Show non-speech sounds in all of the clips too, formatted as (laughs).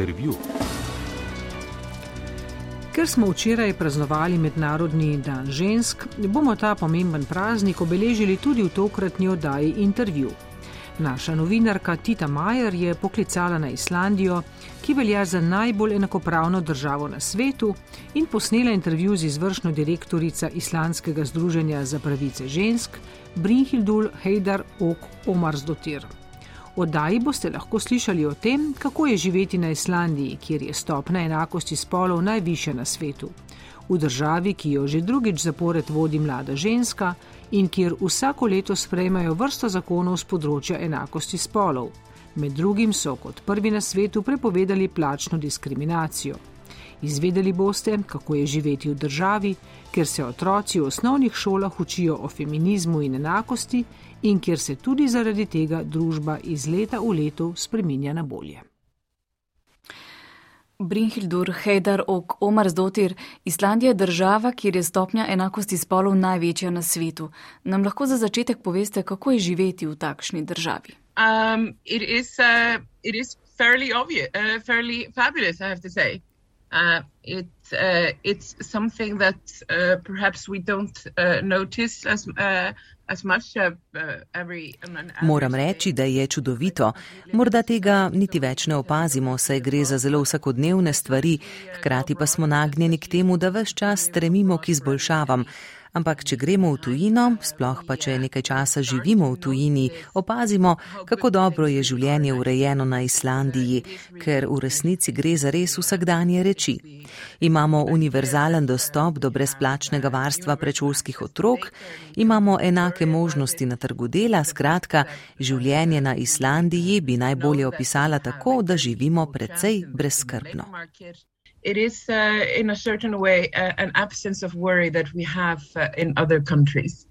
Intervju. Ker smo včeraj praznovali Mednarodni dan žensk, bomo ta pomemben praznik obeležili tudi v tokratni oddaji Intervju. Naša novinarka Tita Majer je poklicala na Islandijo, ki velja za najbolj enakopravno državo na svetu, in posnela intervju z izvršno direktorico Islandskega združenja za pravice žensk Brynhildur Heidar Ok Omarsdotir. Oddaji boste lahko slišali o tem, kako je živeti na Islandiji, kjer je stopna enakosti spolov najvišja na svetu. V državi, ki jo že drugič zapored vodi mlada ženska in kjer vsako leto sprejmajo vrsto zakonov z področja enakosti spolov. Med drugim so kot prvi na svetu prepovedali plačno diskriminacijo. Izvedeli boste, kako je živeti v državi, kjer se otroci v osnovnih šolah učijo o feminizmu in enakosti in kjer se tudi zaradi tega družba iz leta v leto spreminja na bolje. Brynhildur Heidar ok Omar Zdotir, Islandija je država, kjer je stopnja enakosti spolov največja na svetu. Nam lahko za začetek poveste, kako je živeti v takšni državi? Um, it is, uh, it is fairly obvious, uh, fairly fabulous, I have to say. Uh, it, uh, it's something that uh, perhaps we don't uh, notice as, uh, as much. Uh, every, Moram reči, da je čudovito. Morda tega niti več ne opazimo, saj gre za zelo vsakodnevne stvari, hkrati pa smo nagnjeni k temu, da vse čas stremimo k izboljšavam. Ampak, če gremo v tujino, sploh pa če nekaj časa živimo v tujini, opazimo, kako dobro je življenje urejeno na Islandiji, ker v resnici gre za res vsakdanje reči. Imamo univerzalen dostop do brezplačnega varstva predšolskih otrok, imamo enake možnosti na trgu dela, skratka, življenje na Islandiji bi najbolje opisala tako, da živimo precej brezskrbno it is uh, in a certain way uh, an absence of worry that we have uh, in other countries.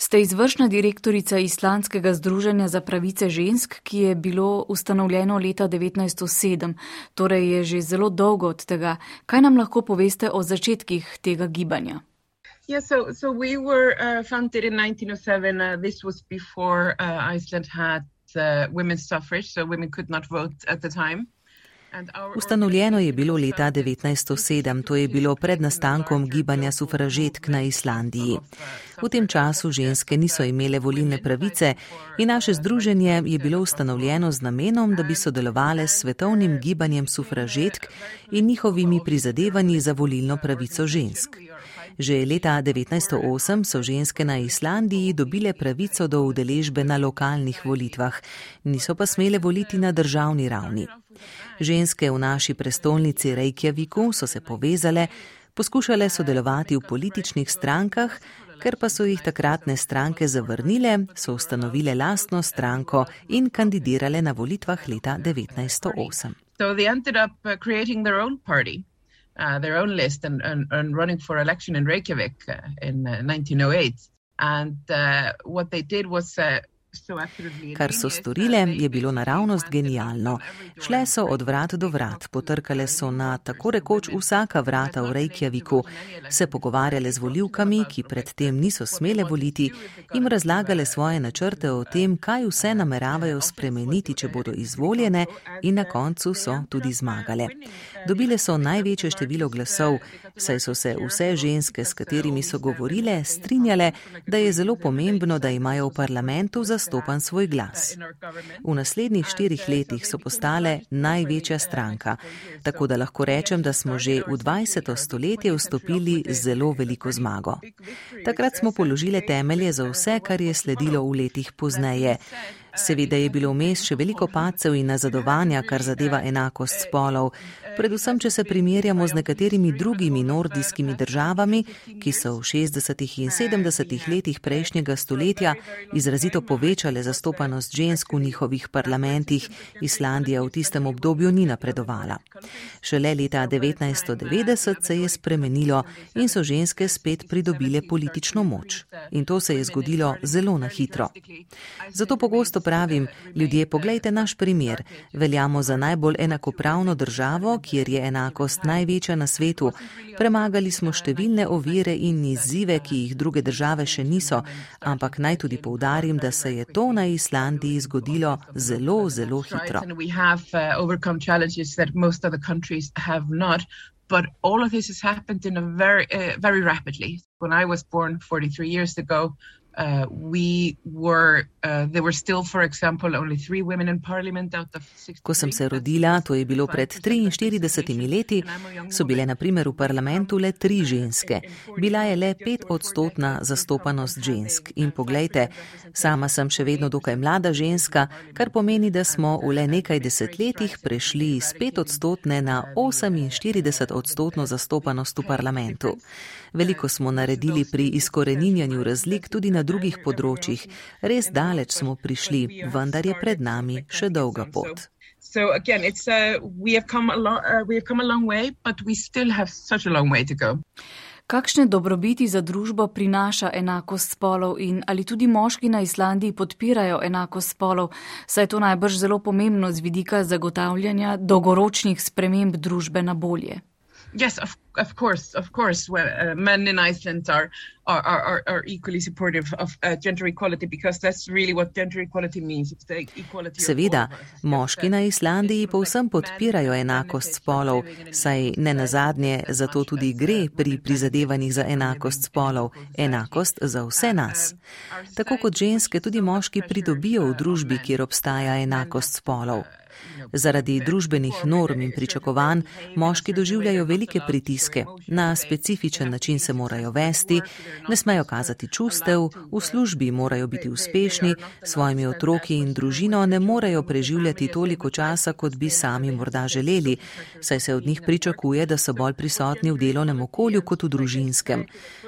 Ste izvršna direktorica Islandskega združenja za pravice žensk, ki je bilo ustanovljeno leta 1907, torej je že zelo dolgo od tega. Kaj nam lahko poveste o začetkih tega gibanja? Yeah, so, so we were uh, founded in 1907. Uh, this was before uh, Iceland had uh, women's suffrage, so women could not vote at the time. Ustanovljeno je bilo leta 1907, to je bilo pred nastankom gibanja sufražetk na Islandiji. V tem času ženske niso imele volilne pravice in naše združenje je bilo ustanovljeno z namenom, da bi sodelovali s svetovnim gibanjem sufražetk in njihovimi prizadevanji za volilno pravico žensk. Že leta 1908 so ženske na Islandiji dobile pravico do udeležbe na lokalnih volitvah, niso pa smele voliti na državni ravni. Ženske v naši prestolnici Reykjaviku so se povezale, poskušale sodelovati v političnih strankah, ker pa so jih takratne stranke zavrnile, so ustanovile lastno stranko in kandidirale na volitvah leta 1908. So they ended up uh, creating their own party, uh, their own list, and, and, and running for election in Reykjavik uh, in uh, 1908. And uh, what they did was uh, Kar so storile, je bilo naravnost genialno. Šle so od vrat do vrat, potrkale so na tako rekoč vsaka vrata v Reykjaviku, se pogovarjale z voljivkami, ki predtem niso smele voliti, jim razlagale svoje načrte o tem, kaj vse nameravajo spremeniti, če bodo izvoljene in na koncu so tudi zmagale. Dobile so največje število glasov, saj so se vse ženske, s katerimi so govorile, strinjale, da je zelo pomembno, da imajo v parlamentu zastopan svoj glas. V naslednjih štirih letih so postale največja stranka, tako da lahko rečem, da smo že v 20. stoletje vstopili z zelo veliko zmago. Takrat smo položili temelje za vse, kar je sledilo v letih pozneje. Seveda je bilo vmes še veliko pacev in nazadovanja, kar zadeva enakost spolov, predvsem če se primerjamo z nekaterimi drugimi nordijskimi državami, ki so v 60. in 70. letih prejšnjega stoletja izrazito povečale zastopanost žensk v njihovih parlamentih, Islandija v tistem obdobju ni napredovala. Šele leta 1990 se je spremenilo in so ženske spet pridobile politično moč. In to se je zgodilo zelo na hitro. Zato pogosto pravim, ljudje, poglejte naš primer. Veljamo za najbolj enakopravno državo, kjer je enakost največja na svetu. Premagali smo številne ovire in izzive, ki jih druge države še niso, ampak naj tudi poudarim, da se je to na Islandiji zgodilo zelo, zelo hitro. But all of this has happened in a very, uh, very rapidly. When I was born 43 years ago, Uh, uh, Ko sem se rodila, to je bilo pred 43 leti, so bile na primer v parlamentu le tri ženske. Bila je le pet odstotna zastopanost žensk. In poglejte, sama sem še vedno dokaj mlada ženska, kar pomeni, da smo v le nekaj desetletjih prešli iz pet odstotne na 48 odstotno zastopanost v parlamentu. Veliko smo naredili pri izkoreninjanju razlik tudi na drugih področjih. Res daleč smo prišli, vendar je pred nami še dolga pot. So again, it's uh, we have come a long, uh, we have come a long way, but we still have such a long way to go. Kakšne dobrobiti za družbo prinaša enakost spolov in ali tudi moški na Islandiji podpirajo enakost spolov, saj je to najbrž zelo pomembno z vidika zagotavljanja dolgoročnih sprememb družbe na bolje? Yes, of, of course, of course. Well, uh, men in Iceland are are, are, are equally supportive of uh, gender equality because that's really what gender equality means. It's the equality. Seveda, moški na Islandiji povsem podpirajo enakost spolov, saj ne nazadnje zato tudi gre pri prizadevanjih za enakost spolov, enakost za vse nas. Tako kot ženske, tudi moški pridobijo v družbi, kjer obstaja enakost spolov. Zaradi družbenih norm in pričakovanj moški doživljajo velike pritiske, na specifičen način se morajo vesti, ne smejo kazati čustev, v službi morajo biti uspešni, svojimi otroki in družino ne morejo preživljati toliko časa, kot bi sami morda želeli, saj se od njih pričakuje, da so bolj prisotni v delovnem okolju kot v družinskem.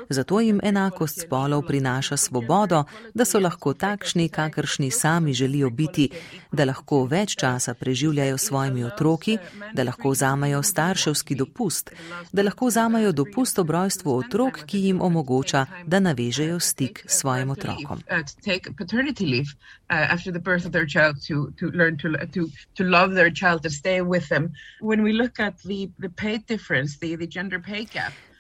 Zato jim enakost spolov prinaša svobodo, da so lahko takšni, kakršni sami želijo biti, da lahko več časa preživljajo s svojimi otroki, da lahko vzamajo starševski dopust, da lahko vzamajo dopust ob rojstvu otrok, ki jim omogoča, da navežejo stik s svojim otrokom.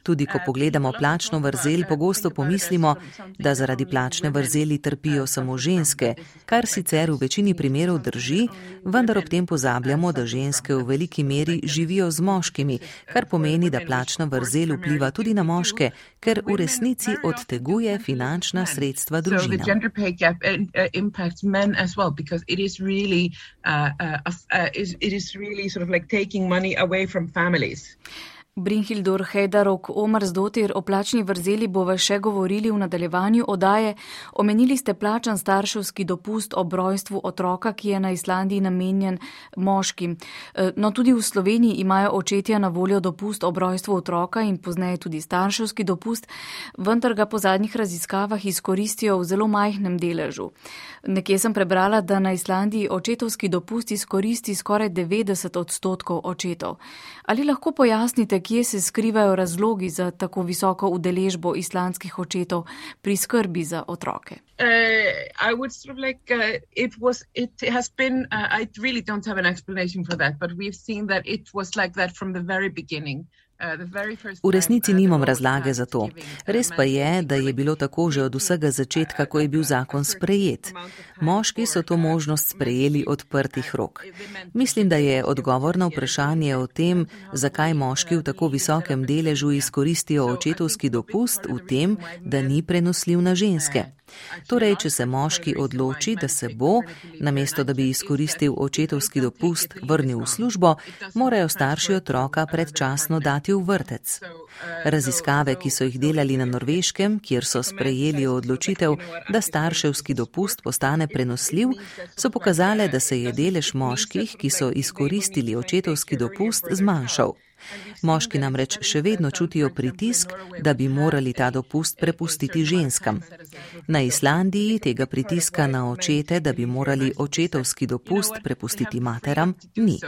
Tudi ko pogledamo plačno vrzel, pogosto pomislimo, da zaradi plačne vrzeli trpijo samo ženske, kar sicer v večini primerov drži, vendar ob tem pozabljamo, da ženske v veliki meri živijo z moškimi, kar pomeni, da plačna vrzel vpliva tudi na moške, ker v resnici odteguje finančna sredstva družine. Brinhildur Heidarok, Omar Zdotir, o plačni vrzeli bova še govorili v nadaljevanju odaje. Omenili ste plačan starševski dopust ob rojstvu otroka, ki je na Islandiji namenjen moškim. E, no, tudi v Sloveniji imajo očetja na voljo dopust ob rojstvu otroka in pozneje tudi starševski dopust, vendar ga po zadnjih raziskavah izkoristijo v zelo majhnem deležu. Nekje sem prebrala, da na Islandiji očetovski dopust izkoristi skoraj 90 odstotkov očetov. Ali lahko pojasnite, kje se skrivajo razlogi za tako visoko udeležbo islandskih očetov pri skrbi za otroke? Uh, sort of like, uh, it it been, uh, I really don't have an explanation for that, but we've seen that it was like that from the very beginning. V resnici nimam razlage za to. Res pa je, da je bilo tako že od vsega začetka, ko je bil zakon sprejet. Moški so to možnost sprejeli odprtih rok. Mislim, da je odgovor na vprašanje o tem, zakaj moški v tako visokem deležu izkoristijo očetovski dopust, v tem, da ni prenosljiv na ženske. Torej, če se moški odloči, da se bo, namesto da bi izkoristil očetovski dopust, vrnil v službo, morajo starši otroka predčasno dati v vrtec. Raziskave, ki so jih delali na norveškem, kjer so sprejeli odločitev, da starševski dopust postane prenosljiv, so pokazale, da se je delež moških, ki so izkoristili očetovski dopust, zmanjšal. Moški namreč še vedno čutijo pritisk, da bi morali ta dopust prepustiti ženskam. Na Islandiji tega pritiska na očete, da bi morali očetovski dopust prepustiti materam, ni.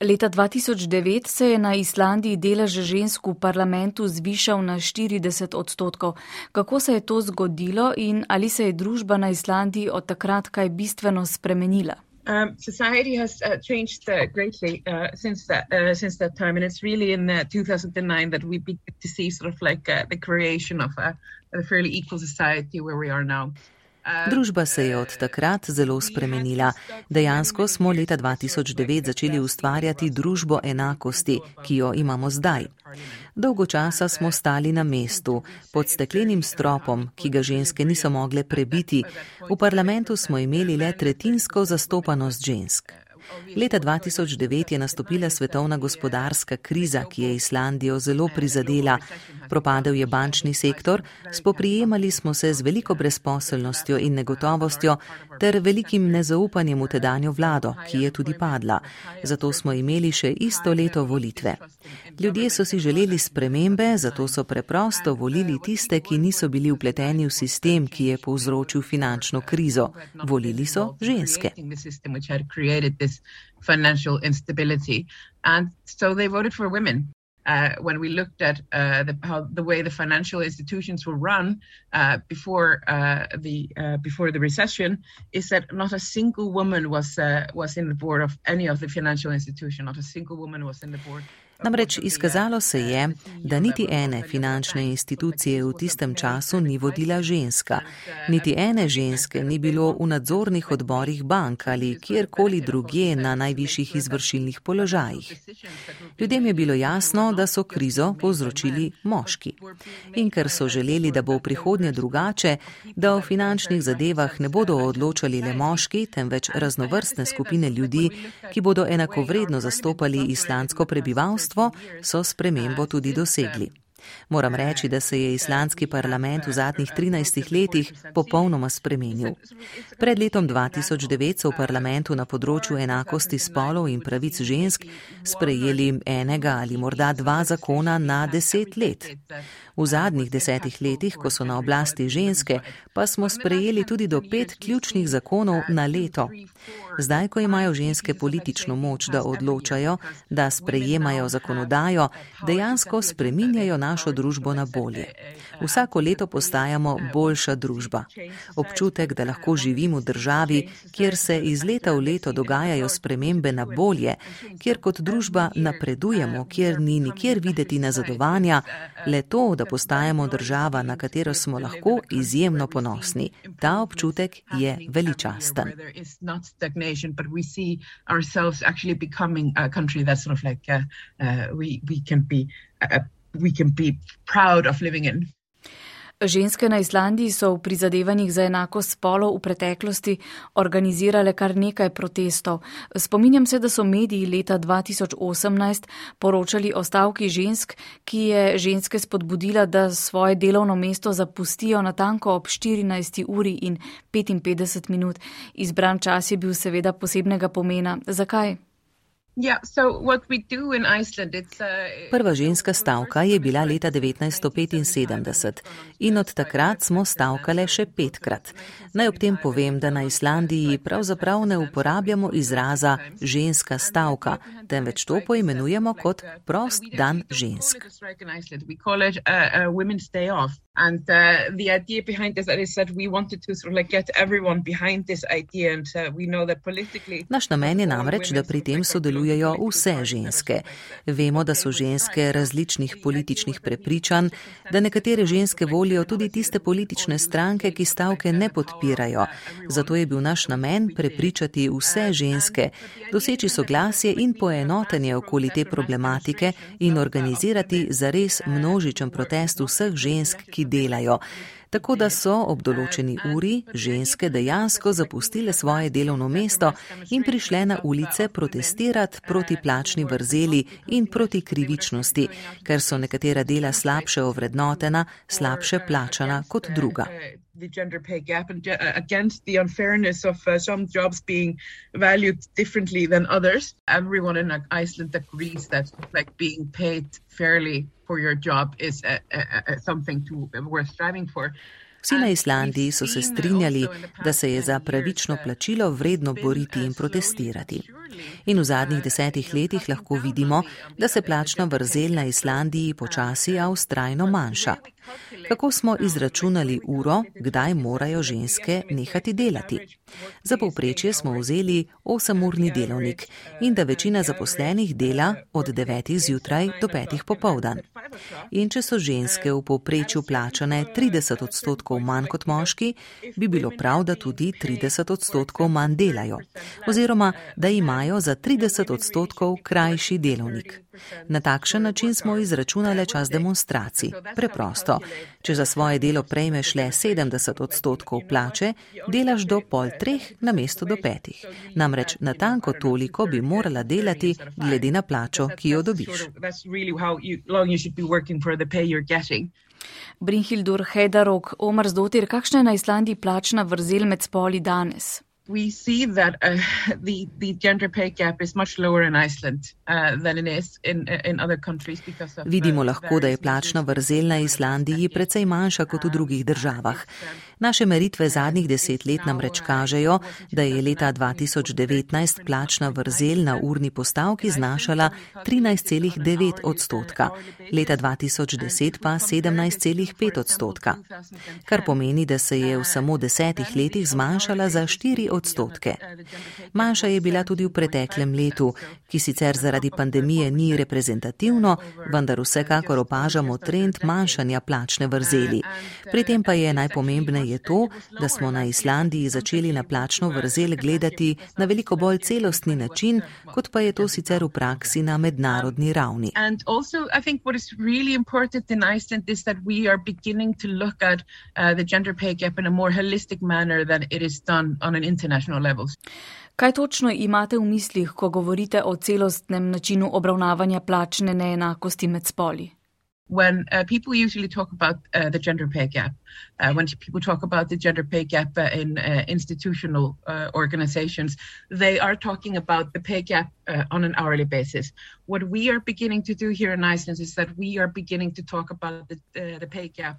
Leta 2009 se je na Islandiji delež žensk v parlamentu zvišal na 40 odstotkov. Kako se je to zgodilo in ali se je družba na Islandiji od takrat kaj bistveno spremenila? Um, society has uh, changed uh, greatly uh, since that uh, since that time, and it's really in 2009 that we begin to see sort of like uh, the creation of a, a fairly equal society where we are now. Družba se je od takrat zelo spremenila. Dejansko smo leta 2009 začeli ustvarjati družbo enakosti, ki jo imamo zdaj. Dolgo časa smo stali na mestu, pod steklenim stropom, ki ga ženske niso mogle prebiti. V parlamentu smo imeli le tretjinsko zastopanost žensk. Leta 2009 je nastopila svetovna gospodarska kriza, ki je Islandijo zelo prizadela. Propadel je bančni sektor, spoprijemali smo se z veliko brezposelnostjo in negotovostjo ter velikim nezaupanjem v tedanjo vlado, ki je tudi padla. Zato smo imeli še isto leto volitve. Ljudje so si želeli spremembe, zato so preprosto volili tiste, ki niso bili upleteni v sistem, ki je povzročil finančno krizo. Volili so ženske. Financial instability. And so they voted for women. Uh, when we looked at uh, the, how, the way the financial institutions were run uh, before uh, the uh, before the recession, is that not a single woman was uh, was in the board of any of the financial institution. Not a single woman was in the board. Namreč izkazalo se je, da niti ene finančne institucije v tistem času ni vodila ženska. Niti ene ženske ni bilo v nadzornih odborih bank ali kjerkoli drugje na najvišjih izvršilnih položajih. Ljudem je bilo jasno, da so krizo povzročili moški. In ker so želeli, da bo v prihodnje drugače, da o finančnih zadevah ne bodo odločali le moški, temveč raznovrstne skupine ljudi, ki bodo enakovredno zastopali islandsko prebivalstvo, ljudstvo, so spremembo tudi dosegli. Moram reči, da se je islandski parlament v zadnjih 13 letih popolnoma spremenil. Pred letom 2009 so v parlamentu na področju enakosti spolov in pravic žensk sprejeli enega ali morda dva zakona na deset let. V zadnjih desetih letih, ko so na oblasti ženske, pa smo sprejeli tudi do pet ključnih zakonov na leto. Zdaj, ko imajo ženske politično moč, da odločajo, da sprejemajo zakonodajo, dejansko spreminjajo našo družbo na bolje. Vsako leto postajamo boljša družba. Občutek, da lahko živimo v državi, kjer se iz leta v leto dogajajo spremembe na bolje, kjer kot družba napredujemo, kjer ni nikjer videti nazadovanja, le to, da postajamo država, na katero smo lahko izjemno ponosni. Ta občutek je veličasten. We can be proud of living in. Ženske na Islandiji so v prizadevanjih za enakost spolov v preteklosti organizirale kar nekaj protestov. Spominjam se, da so mediji leta 2018 poročali o stavki žensk, ki je ženske spodbudila, da svoje delovno mesto zapustijo na tanko ob 14. uri in 55 minut. Izbran čas je bil seveda posebnega pomena. Zakaj? Uh, Prva ženska stavka je bila leta 1975 in od takrat smo stavkale še petkrat. Naj ob tem povem, da na Islandiji pravzaprav ne uporabljamo izraza ženska stavka, temveč to poimenujemo kot prost dan žensk. And uh, the idea behind this is that we wanted to sort of like get everyone behind this idea, and uh, we know that politically. Naš namen je namreč, da pri tem sodelujejo vse ženske. Vemo, da so ženske različnih političnih prepričanj, da nekatere ženske volijo tudi tiste politične stranke, ki stavke ne podpirajo. Zato je bil naš namen prepričati vse ženske, doseči soglasje in poenotenje okoli te problematike in organizirati zares množičen protest vseh žensk, ki delajo. Tako da so ob določeni uri ženske dejansko zapustile svoje delovno mesto in prišle na ulice protestirati proti plačni vrzeli in proti krivičnosti, ker so nekatera dela slabše ovrednotena, slabše plačana kot druga. The gender pay gap and uh, against the unfairness of uh, some jobs being valued differently than others. Everyone in Iceland agrees that like being paid fairly for your job is something to, worth striving for. Vsi na Islandiji so se strinjali, da se je za pravično plačilo vredno boriti in protestirati. In v zadnjih desetih letih lahko vidimo, da se plačna vrzel na Islandiji počasi, a ustrajno manjša. Kako smo izračunali uro, kdaj morajo ženske nehati delati? Za povprečje smo vzeli 8-urni delovnik in da večina zaposlenih dela od 9 zjutraj do 5 popovdan. In če so ženske v povprečju plačane 30 odstotkov manj kot moški, bi bilo prav, da tudi 30 odstotkov manj delajo. Oziroma, da imajo za 30 odstotkov krajši delovnik. Na takšen način smo izračunali čas demonstracij. Preprosto, če za svoje delo prejmeš le 70 odstotkov plače, delaš do pol treh na mesto do petih. Namreč natanko toliko bi morala delati glede na plačo, ki jo dobiš. Brinhildur Heidarok, Omar Zdotir, kakšna je na Islandiji plačna vrzel med spoli danes? we see that uh, the the gender pay gap is much lower in Iceland uh, than it is in in other countries because of. Uh, Vidimo lahko, da je plačna vrzel na Islandiji precej manjša kot v drugih državah. Naše meritve zadnjih deset let namreč kažejo, da je leta 2019 plačna vrzel na urni postavki znašala 13,9 odstotka, leta 2010 pa 17,5 odstotka, kar pomeni, da se je v samo desetih letih zmanjšala za 4 odstotke. Manjša je bila tudi v preteklem letu, ki sicer zaradi pandemije ni reprezentativno, vendar vsekakor opažamo trend manjšanja plačne vrzeli. Pri tem pa je najpomembneje to, da smo na Islandiji začeli na plačno vrzel gledati na veliko bolj celostni način, kot pa je to sicer v praksi na mednarodni ravni. Uh, the gender pay gap in a more holistic manner than it is done on an international level. Kaj točno imate v mislih, ko govorite o celostnem načinu obravnavanja plačne neenakosti med spoli? When uh, people usually talk about uh, the gender pay gap, uh, when people talk about the gender pay gap uh, in uh, institutional uh, organizations, they are talking about the pay gap uh, on an hourly basis. What we are beginning to do here in Iceland is that we are beginning to talk about the, uh, the pay gap.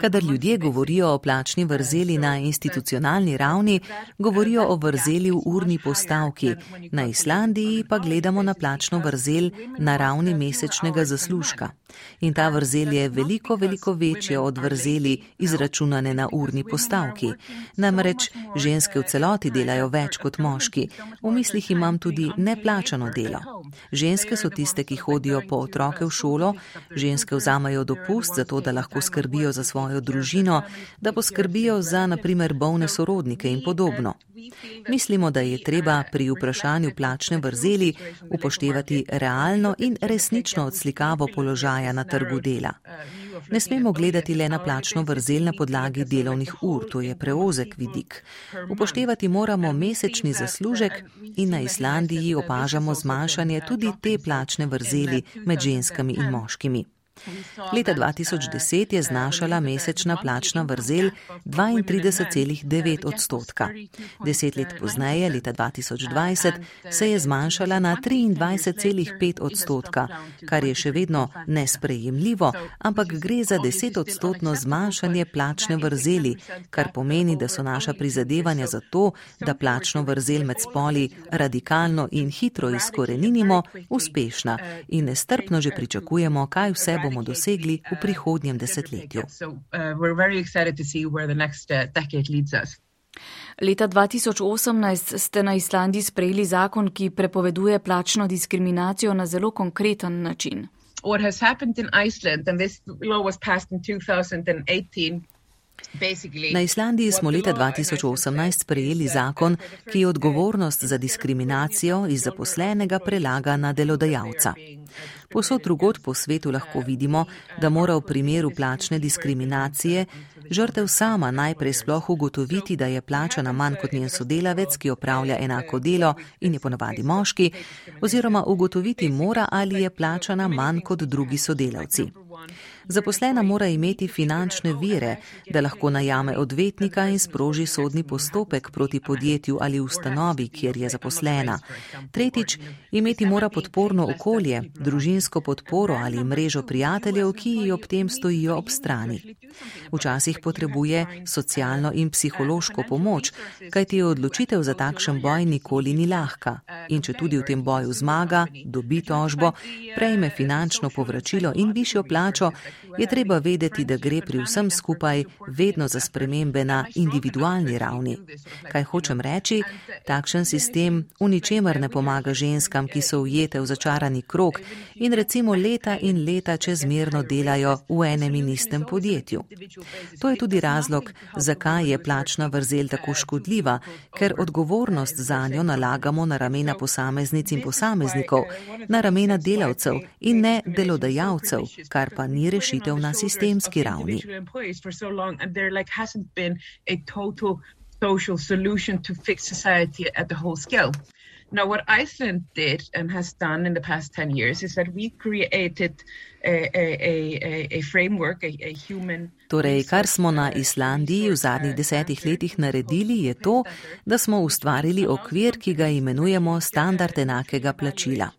Kadar ljudje govorijo o plačni vrzeli na institucionalni ravni, govorijo o vrzeli v urni postavki, na Islandiji pa gledamo na plačno vrzel na ravni mesečnega zaslužka. In ta vrzel je veliko, veliko večja od vrzeli izračunane na urni postavki. Namreč ženske v celoti delajo več kot moški. V mislih imam tudi neplačano delo. Ženske so tiste, ki hodijo po otroke v šolo, ženske vzamajo dopust za to, da lahko skrbijo za svojo družino, da poskrbijo za naprimer bolne sorodnike in podobno. Mislimo, da je treba pri vprašanju plačne vrzeli upoštevati realno in resnično odslikavo položaja na trgu dela. Ne smemo gledati le na plačno vrzel na podlagi delovnih ur, to je preozek vidik. Upoštevati moramo mesečni zaslužek in na Islandiji opažamo zmanjšanje tudi te plačne vrzeli med ženskami in moškimi. Leta 2010 je znašala mesečna plačna vrzel 32,9 odstotka. Deset let pozneje, leta 2020, se je zmanjšala na 23,5 odstotka, kar je še vedno nesprejemljivo, ampak gre za deset odstotno zmanjšanje plačne vrzeli, kar pomeni, da so naša prizadevanja za to, da plačno vrzel med spoli radikalno in hitro izkoreninimo, uspešna in nestrpno že pričakujemo, kaj vse bo bomo dosegli v prihodnjem desetletju. Leta 2018 ste na Islandiji sprejeli zakon, ki prepoveduje plačno diskriminacijo na zelo konkreten način. What has happened in Iceland, and this law was passed in 2018. Na Islandiji smo leta 2018 sprejeli zakon, ki odgovornost za diskriminacijo iz zaposlenega prelaga na delodajalca. Posod drugot po svetu lahko vidimo, da mora v primeru plačne diskriminacije žrtev sama najprej sploh ugotoviti, da je plačana manj kot njen sodelavec, ki opravlja enako delo in je ponavadi moški, oziroma ugotoviti mora, ali je plačana manj kot drugi sodelavci. Zaposlena mora imeti finančne vire, da lahko najame odvetnika in sproži sodni postopek proti podjetju ali ustanovi, kjer je zaposlena. Tretjič, imeti mora podporno okolje, družinsko podporo ali mrežo prijateljev, ki ji ob tem stojijo ob strani. Včasih potrebuje socialno in psihološko pomoč, kajti odločitev za takšen boj nikoli ni lahka. In če tudi v tem boju zmaga, dobi tožbo, prejme finančno povračilo in višjo plačo, je treba vedeti, da gre pri vsem skupaj vedno za spremembe na individualni ravni. Kaj hočem reči, takšen sistem v ničemer ne pomaga ženskam, ki so ujete v začarani krok in recimo leta in leta čezmerno delajo v enem in istem podjetju. To je tudi razlog, zakaj je plačna vrzel tako škodljiva, ker odgovornost za njo nalagamo na ramena posameznic in posameznikov, na ramena delavcev in ne delodajalcev, kar pa ni rešitev na sistemski ravni. Social solution to fix society at the whole scale. Now, what Iceland did and has done in the past 10 years is that we created a, a, a, a framework, a, a human. Torej, kar smo na Islandiji v zadnjih desetih letih naredili, je to, da smo ustvarili okvir, ki ga imenujemo standard enakega plačila.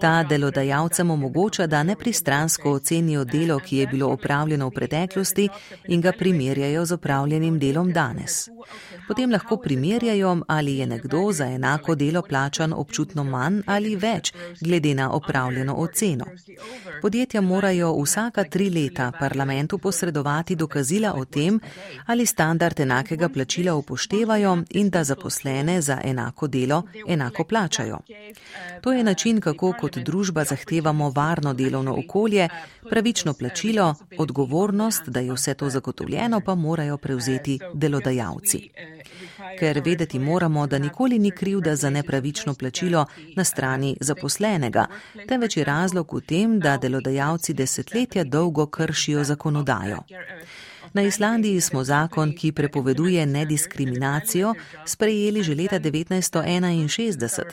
Ta delodajalcem omogoča, da nepristransko ocenijo delo, ki je bilo opravljeno v preteklosti in ga primerjajo z opravljenim delom danes. Potem lahko primerjajo, ali je nekdo za enako delo plačan občutno manj ali več, glede na opravljeno oceno. Podjetja morajo vsaka tri leta parlamentu posredovati dokazila o tem, ali standard enakega plačila upoštevajo in da zaposlene za enako delo enako plačajo. To je način, kako kot družba zahtevamo varno delovno okolje, pravično plačilo, odgovornost, da je vse to zagotovljeno, pa morajo prevzeti delodajalci. Ker vedeti moramo, da nikoli ni krivda za nepravično plačilo na strani zaposlenega, temveč je razlog v tem, da delodajalci desetletja dolgo kršijo zakonodajo. Na Islandiji smo zakon, ki prepoveduje nediskriminacijo, sprejeli že leta 1961,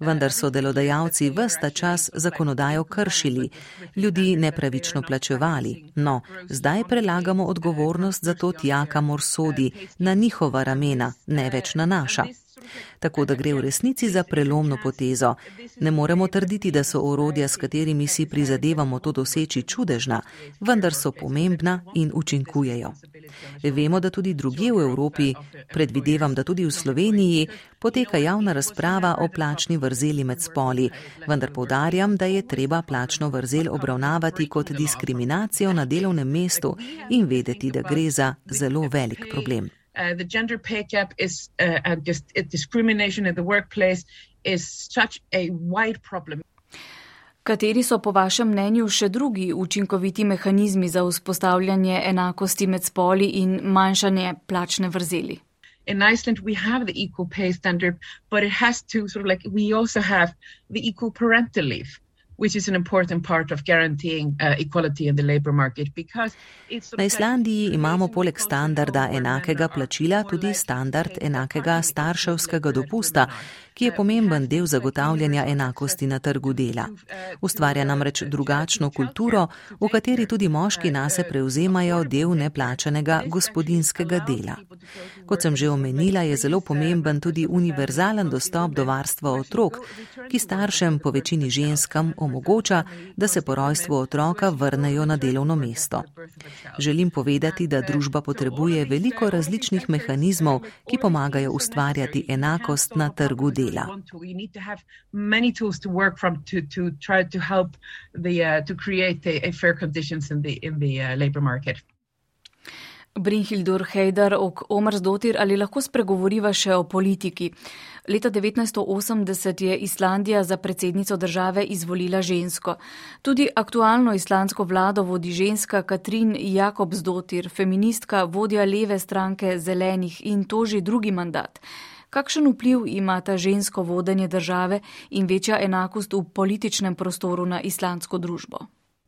vendar so delodajalci vsta čas zakonodajo kršili, ljudi nepravično plačevali. No, zdaj prelagamo odgovornost za to tja, kamor sodi, na njihova ramena, ne več na naša tako da gre v resnici za prelomno potezo. Ne moremo trditi, da so orodja, s katerimi si prizadevamo to doseči, čudežna, vendar so pomembna in učinkujejo. Vemo, da tudi druge v Evropi, predvidevam, da tudi v Sloveniji, poteka javna razprava o plačni vrzeli med spoli, vendar povdarjam, da je treba plačno vrzel obravnavati kot diskriminacijo na delovnem mestu in vedeti, da gre za zelo velik problem. Uh, the gender pay gap is uh, and just discrimination in the workplace is such a wide problem. Kateri so po vašem mnenju še drugi učinkoviti mehanizmi za vzpostavljanje enakosti med spoli in manjšanje plačne vrzeli? In Iceland, we have the equal pay standard, but it has to sort of like we also have the equal parental leave. Na Islandiji imamo poleg standarda enakega plačila tudi standard enakega starševskega dopusta, ki je pomemben del zagotavljanja enakosti na trgu dela. Ustvarja namreč drugačno kulturo, v kateri tudi moški nase prevzemajo del neplačanega gospodinskega dela. Kot sem že omenila, je zelo pomemben tudi univerzalen dostop do varstva otrok, ki staršem, po večini ženskam, omogoča, da se po rojstvu otroka vrnejo na delovno mesto. Želim povedati, da družba potrebuje veliko različnih mehanizmov, ki pomagajo ustvarjati enakost na trgu dela dela. Brinhildur Hejdar ok Omarsdotir, ali lahko spregovoriva še o politiki? Leta 1980 je Islandija za predsednico države izvolila žensko. Tudi aktualno islandsko vlado vodi ženska Katrin Jakobsdotir, feministka, vodja leve stranke zelenih in to že drugi mandat. Kakšen vpliv ima ta žensko vodenje države in večja enakost v političnem prostoru na islandsko družbo?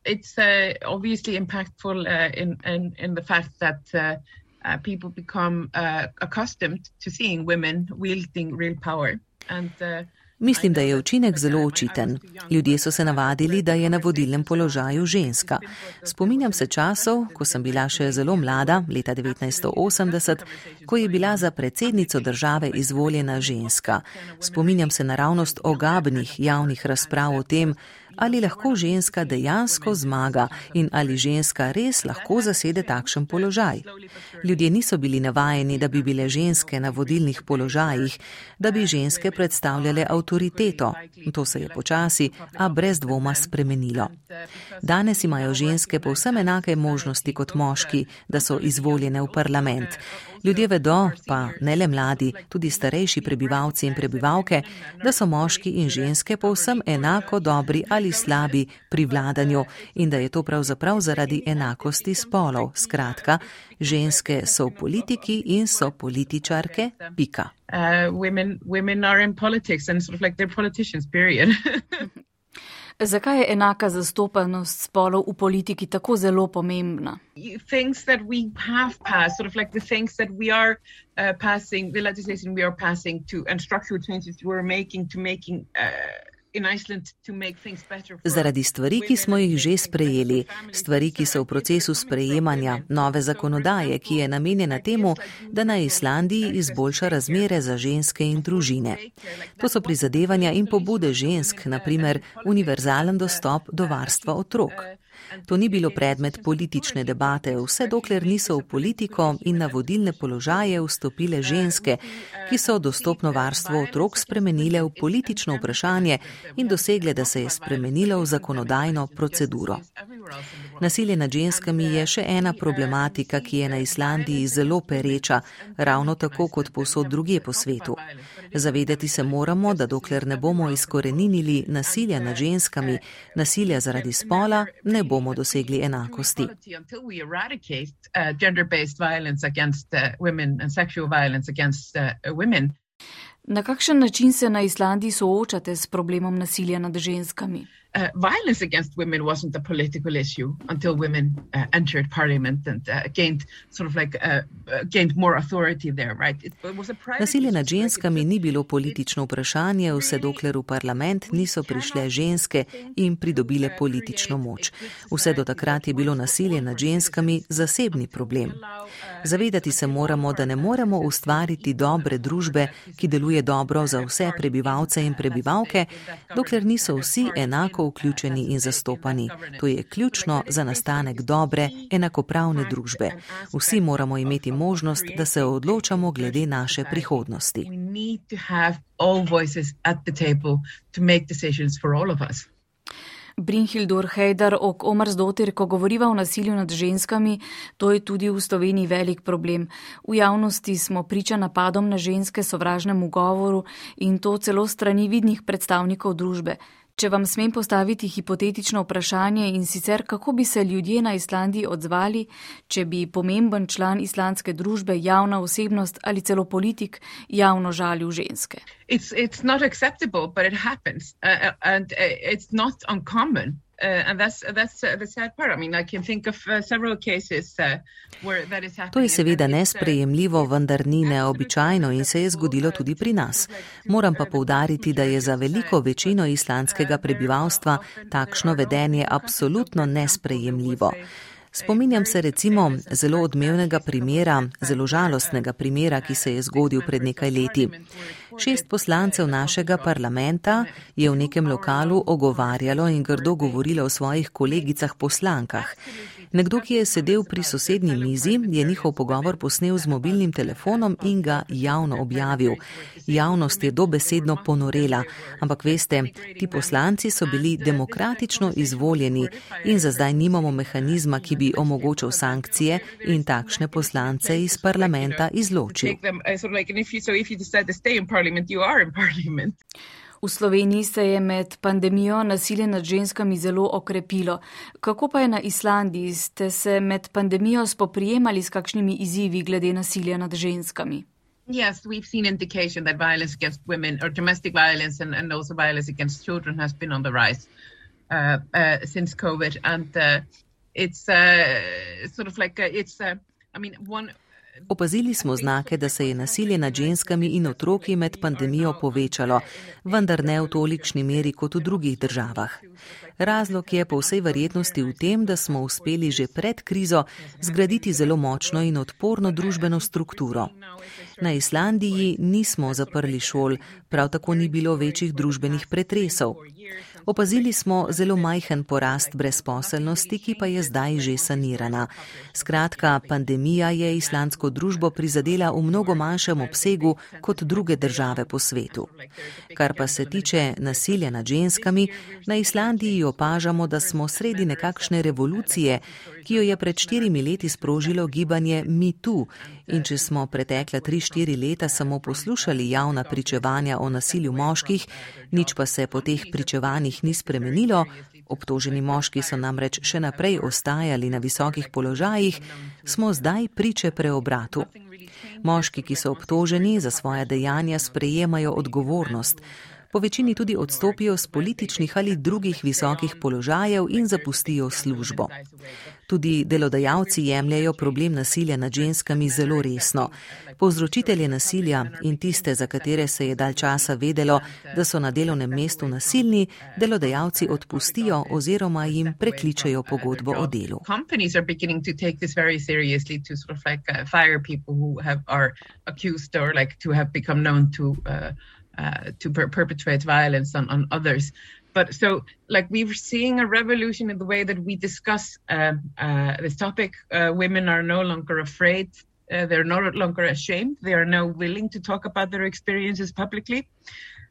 It's uh, obviously impactful uh, in, in, in the fact that uh, uh, people become uh, accustomed to seeing women wielding real power. And, uh, Mislim, da je učinek zelo očiten. Ljudje so se navadili, da je na vodilnem položaju ženska. Spominjam se časov, ko sem bila še zelo mlada, leta 1980, ko je bila za predsednico države izvoljena ženska. Spominjam se naravnost ogabnih javnih razprav o tem, ali lahko ženska dejansko zmaga in ali ženska res lahko zasede takšen položaj. Ljudje niso bili navajeni, da bi bile ženske na vodilnih položajih, da bi ženske predstavljale avtoriteto. To se je počasi, a brez dvoma spremenilo. Danes imajo ženske povsem enake možnosti kot moški, da so izvoljene v parlament. Ljudje vedo, pa ne le mladi, tudi starejši prebivalci in prebivalke, da so moški in ženske povsem enako dobri ali slabi pri vladanju in da je to pravzaprav zaradi enakosti spolov. Skratka, ženske so v politiki in so političarke. Pika. Uh, women, women (laughs) Zakaj je enaka zastopanost spolov v politiki tako zelo pomembna? Passing, the legislation we are passing to and structural changes we're making to making uh, Zaradi stvari, ki smo jih že sprejeli, stvari, ki so v procesu sprejemanja, nove zakonodaje, ki je namenjena temu, da na Islandiji izboljša razmere za ženske in družine. To so prizadevanja in pobude žensk, naprimer univerzalen dostop do varstva otrok. To ni bilo predmet politične debate, vse dokler niso v politiko in na vodilne položaje vstopile ženske, ki so dostopno varstvo otrok spremenile v politično vprašanje in dosegle, da se je spremenilo v zakonodajno proceduro. Nasilje nad ženskami je še ena problematika, ki je na Islandiji zelo pereča, ravno tako kot posod druge po svetu. Zavedati se moramo, da dokler ne bomo izkorenili nasilja nad ženskami, nasilja zaradi spola, ne bomo dosegli enakosti. Na kakšen način se na Islandiji soočate s problemom nasilja nad ženskami? Uh, violence against women wasn't a political issue until women uh, entered parliament and uh, gained sort of like uh, uh, gained more authority there, right? It, was a Nasilje nad ženskami ni bilo politično vprašanje, vse dokler v parlament niso prišle ženske in pridobile politično moč. Vse do takrat je bilo nasilje nad ženskami zasebni problem. Zavedati se moramo, da ne moremo ustvariti dobre družbe, ki deluje dobro za vse prebivalce in prebivalke, dokler niso vsi enako enako vključeni in zastopani. To je ključno za nastanek dobre, enakopravne družbe. Vsi moramo imeti možnost, da se odločamo glede naše prihodnosti. Brinhildur Hejdar ok Omrzdotir, ko govoriva o nasilju nad ženskami, to je tudi v Sloveniji velik problem. V javnosti smo priča napadom na ženske, sovražnemu govoru in to celo strani vidnih predstavnikov družbe. Če vam smem postaviti hipotetično vprašanje in sicer, kako bi se ljudje na Islandiji odzvali, če bi pomemben član islandske družbe, javna osebnost ali celo politik javno žalil ženske? It's, it's Uh, and that's that's uh, the sad part. I mean, I can think of uh, several cases where that is happening. To je seveda nesprejemljivo, vendar ni neobičajno in se je zgodilo tudi pri nas. Moram pa povdariti, da je za veliko večino islandskega prebivalstva takšno vedenje absolutno nesprejemljivo. Spominjam se recimo zelo odmevnega primera, zelo žalostnega primera, ki se je zgodil pred nekaj leti. Šest poslancev našega parlamenta je v nekem lokalu ogovarjalo in grdo govorilo o svojih kolegicah poslankah. Nekdo, ki je sedel pri sosednji mizi, je njihov pogovor posnel z mobilnim telefonom in ga javno objavil. Javnost je dobesedno ponorela, ampak veste, ti poslanci so bili demokratično izvoljeni in za zdaj nimamo mehanizma, ki bi omogočal sankcije in takšne poslance iz parlamenta izločil. V Sloveniji se je med pandemijo nasilje nad ženskami zelo okrepilo. Kako pa je na Islandiji? Ste se med pandemijo spoprijemali s kakšnimi izzivi glede nasilja nad ženskami? Yes, we've seen indication that violence against women or domestic violence and, and also violence against children has been on the rise uh, uh, since COVID. And uh, it's uh, sort of like, uh, it's, uh, I mean, one. Opazili smo znake, da se je nasilje nad ženskami in otroki med pandemijo povečalo, vendar ne v tolikšni meri kot v drugih državah. Razlog je po vsej verjetnosti v tem, da smo uspeli že pred krizo zgraditi zelo močno in odporno družbeno strukturo. Na Islandiji nismo zaprli šol, prav tako ni bilo večjih družbenih pretresov. Opazili smo zelo majhen porast brezposelnosti, ki pa je zdaj že sanirana. Skratka, pandemija je islandsko družbo prizadela v mnogo manjšem obsegu kot druge države po svetu. Kar pa se tiče nasilja nad ženskami, na Islandiji opažamo, da smo sredi nekakšne revolucije, ki jo je pred štirimi leti sprožilo gibanje MeToo. In če smo pretekla tri, štiri leta samo poslušali javna pričevanja o nasilju moških, nič pa se po teh pričevanjih ni spremenilo, obtoženi moški so namreč še naprej ostajali na visokih položajih, smo zdaj priče preobratu. Moški, ki so obtoženi za svoje dejanja, sprejemajo odgovornost po večini tudi odstopijo z političnih ali drugih visokih položajev in zapustijo službo. Tudi delodajalci jemljajo problem nasilja nad ženskami zelo resno. Povzročitelje nasilja in tiste, za katere se je dal časa vedelo, da so na delovnem mestu nasilni, delodajalci odpustijo oziroma jim prekličajo pogodbo o delu. uh, to per- perpetrate violence on, on others. But so, like, we're seeing a revolution in the way that we discuss uh, uh, this topic. Uh, women are no longer afraid. Uh, they're no longer ashamed. They are now willing to talk about their experiences publicly.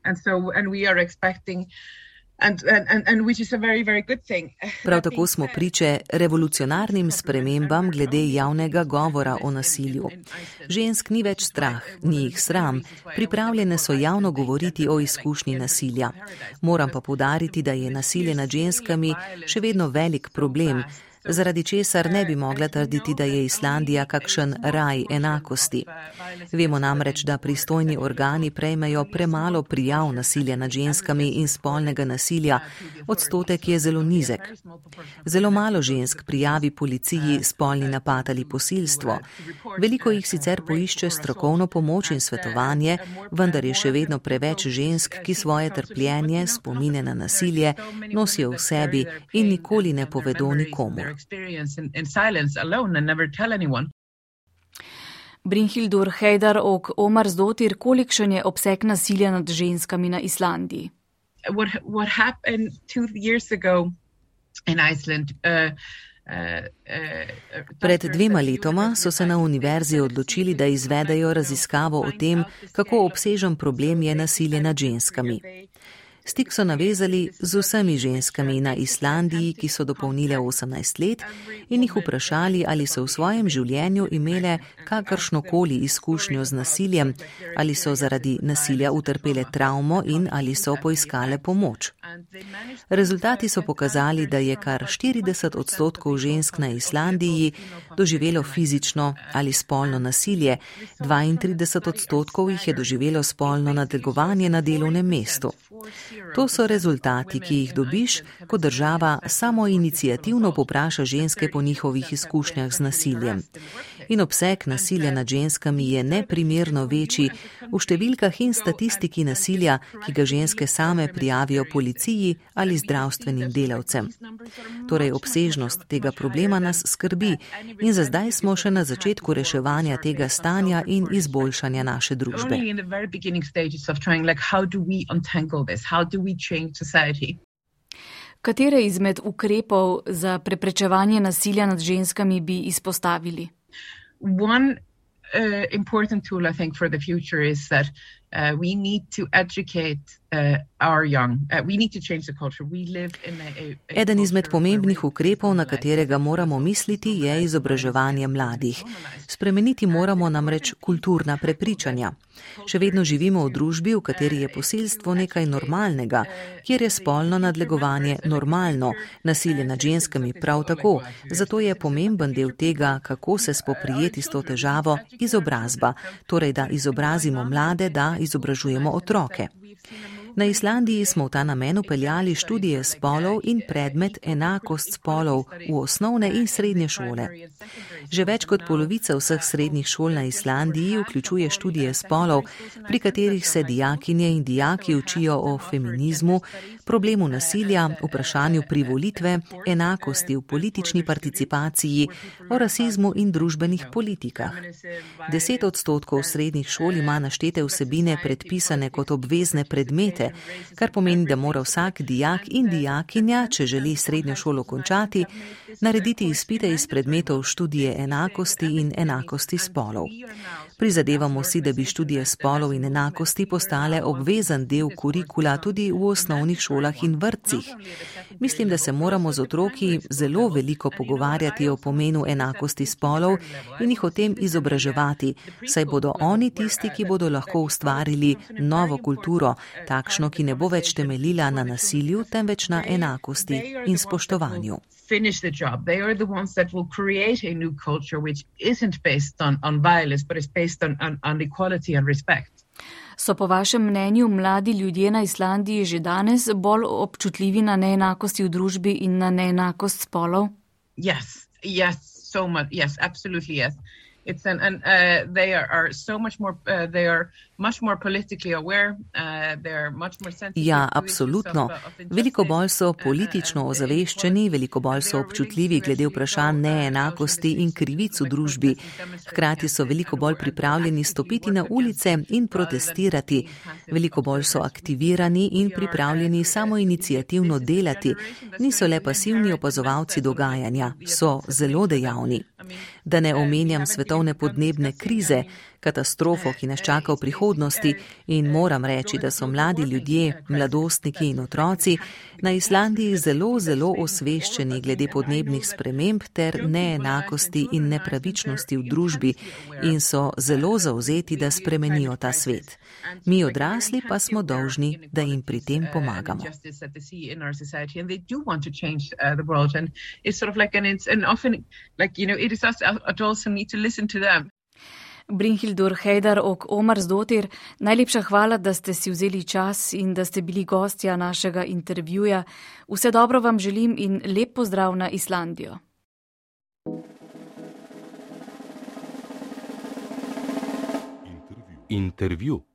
And so, and we are expecting Prav tako smo priče revolucionarnim spremembam glede javnega govora o nasilju. Žensk ni več strah, ni jih sram, pripravljene so javno govoriti o izkušnji nasilja. Moram pa podariti, da je nasilje nad ženskami še vedno velik problem zaradi česar ne bi mogla trditi, da je Islandija kakšen raj enakosti. Vemo namreč, da pristojni organi prejmejo premalo prijav nasilja nad ženskami in spolnega nasilja, odstotek je zelo nizek. Zelo malo žensk prijavi policiji spolni napad ali posilstvo. Veliko jih sicer poišče strokovno pomoč in svetovanje, vendar je še vedno preveč žensk, ki svoje trpljenje, spomine na nasilje, nosijo v sebi in nikoli ne povedo nikomu experience in, in silence alone and never tell anyone. Brinhildur Heidar ok Omar Zdotir, kolikšen je obseg nasilja nad ženskami na Islandiji? What, what happened two years ago in Iceland, uh, uh, uh, Pred dvema letoma so se na univerzi odločili, da izvedajo raziskavo o tem, kako obsežen problem je nasilje nad ženskami. Stik so navezali z vsemi ženskami na Islandiji, ki so dopolnile 18 let in jih vprašali, ali so v svojem življenju imele kakršnokoli izkušnjo z nasiljem, ali so zaradi nasilja utrpele travmo in ali so poiskale pomoč. Rezultati so pokazali, da je kar 40 odstotkov žensk na Islandiji doživelo fizično ali spolno nasilje, 32 odstotkov jih je doživelo spolno nadlegovanje na delovnem mestu. To so rezultati, ki jih dobiš, ko država samo inicijativno popraša ženske po njihovih izkušnjah z nasiljem. In obseg nasilja nad ženskami je neprimerno večji v številkah in statistiki nasilja, ki ga ženske same prijavijo policiji ali zdravstvenim delavcem. Torej, obsežnost tega problema nas skrbi in za zdaj smo še na začetku reševanja tega stanja in izboljšanja naše družbe? Katere izmed ukrepov za preprečevanje nasilja nad ženskami bi izpostavili? One uh, important tool, I think, for the future is that uh, we need to educate uh, our young. Uh, we need to change the culture. We live in a, a, Eden izmed pomembnih ukrepov, na katerega moramo misliti, je izobraževanje mladih. Spremeniti moramo namreč kulturna prepričanja. Še vedno živimo v družbi, v kateri je posilstvo nekaj normalnega, kjer je spolno nadlegovanje normalno, nasilje nad ženskami prav tako. Zato je pomemben del tega, kako se spoprijeti s to težavo, izobrazba, torej da izobrazimo mlade, da izobražujemo otroke. Na Islandiji smo v ta namen upeljali študije spolov in predmet enakost spolov v osnovne in srednje šole. Že več kot polovica vseh srednjih šol na Islandiji vključuje študije spolov, pri katerih se dijakinje in dijaki učijo o feminizmu, problemu nasilja, vprašanju privolitve, enakosti v politični participaciji, o rasizmu in družbenih politikah. Deset odstotkov srednjih šol ima naštete vsebine predpisane kot obvezne predmete, kar pomeni, da mora vsak dijak in dijakinja, če želi srednjo šolo končati, narediti izpite iz predmetov študije enakosti in enakosti spolov. Prizadevamo si, da bi študije spolov in enakosti postale obvezen del kurikula tudi v osnovnih šolah in vrtcih. Mislim, da se moramo z otroki zelo veliko pogovarjati o pomenu enakosti spolov in jih o tem izobraževati, saj bodo oni tisti, ki bodo lahko ustvarili novo kulturo, takšno, ki ne bo več temeljila na nasilju, temveč na enakosti in spoštovanju finish the job. They are the ones that will create a new culture which isn't based on, on violence, but is based on, on, on equality and respect. So po vašem mnenju mladi ljudje na Islandiji že danes bolj občutljivi na neenakosti v družbi in na neenakost spolov? Yes, yes, so much. Yes, absolutely yes. It's an, and uh, they are, are so much more, uh, they are uh. Ja, absolutno. Veliko bolj so politično ozaveščeni, veliko bolj so občutljivi glede vprašanj neenakosti in krivic v družbi. Hkrati so veliko bolj pripravljeni stopiti na ulice in protestirati. Veliko bolj so aktivirani in pripravljeni samo inicijativno delati. Niso le pasivni opazovalci dogajanja, so zelo dejavni. Da ne omenjam svetovne podnebne krize, katastrofo, ki nas čaka v prihodnosti in moram reči, da so mladi ljudje, mladostniki in otroci na Islandiji zelo, zelo osveščeni glede podnebnih sprememb ter neenakosti in nepravičnosti v družbi in so zelo zauzeti, da spremenijo ta svet. Mi odrasli pa smo dolžni, da jim pri tem pomagamo. Brinhildur Hejdar ok Omar Zdotir, najlepša hvala, da ste si vzeli čas in da ste bili gostja našega intervjuja. Vse dobro vam želim in lep pozdrav na Islandijo. Intervju. Intervju.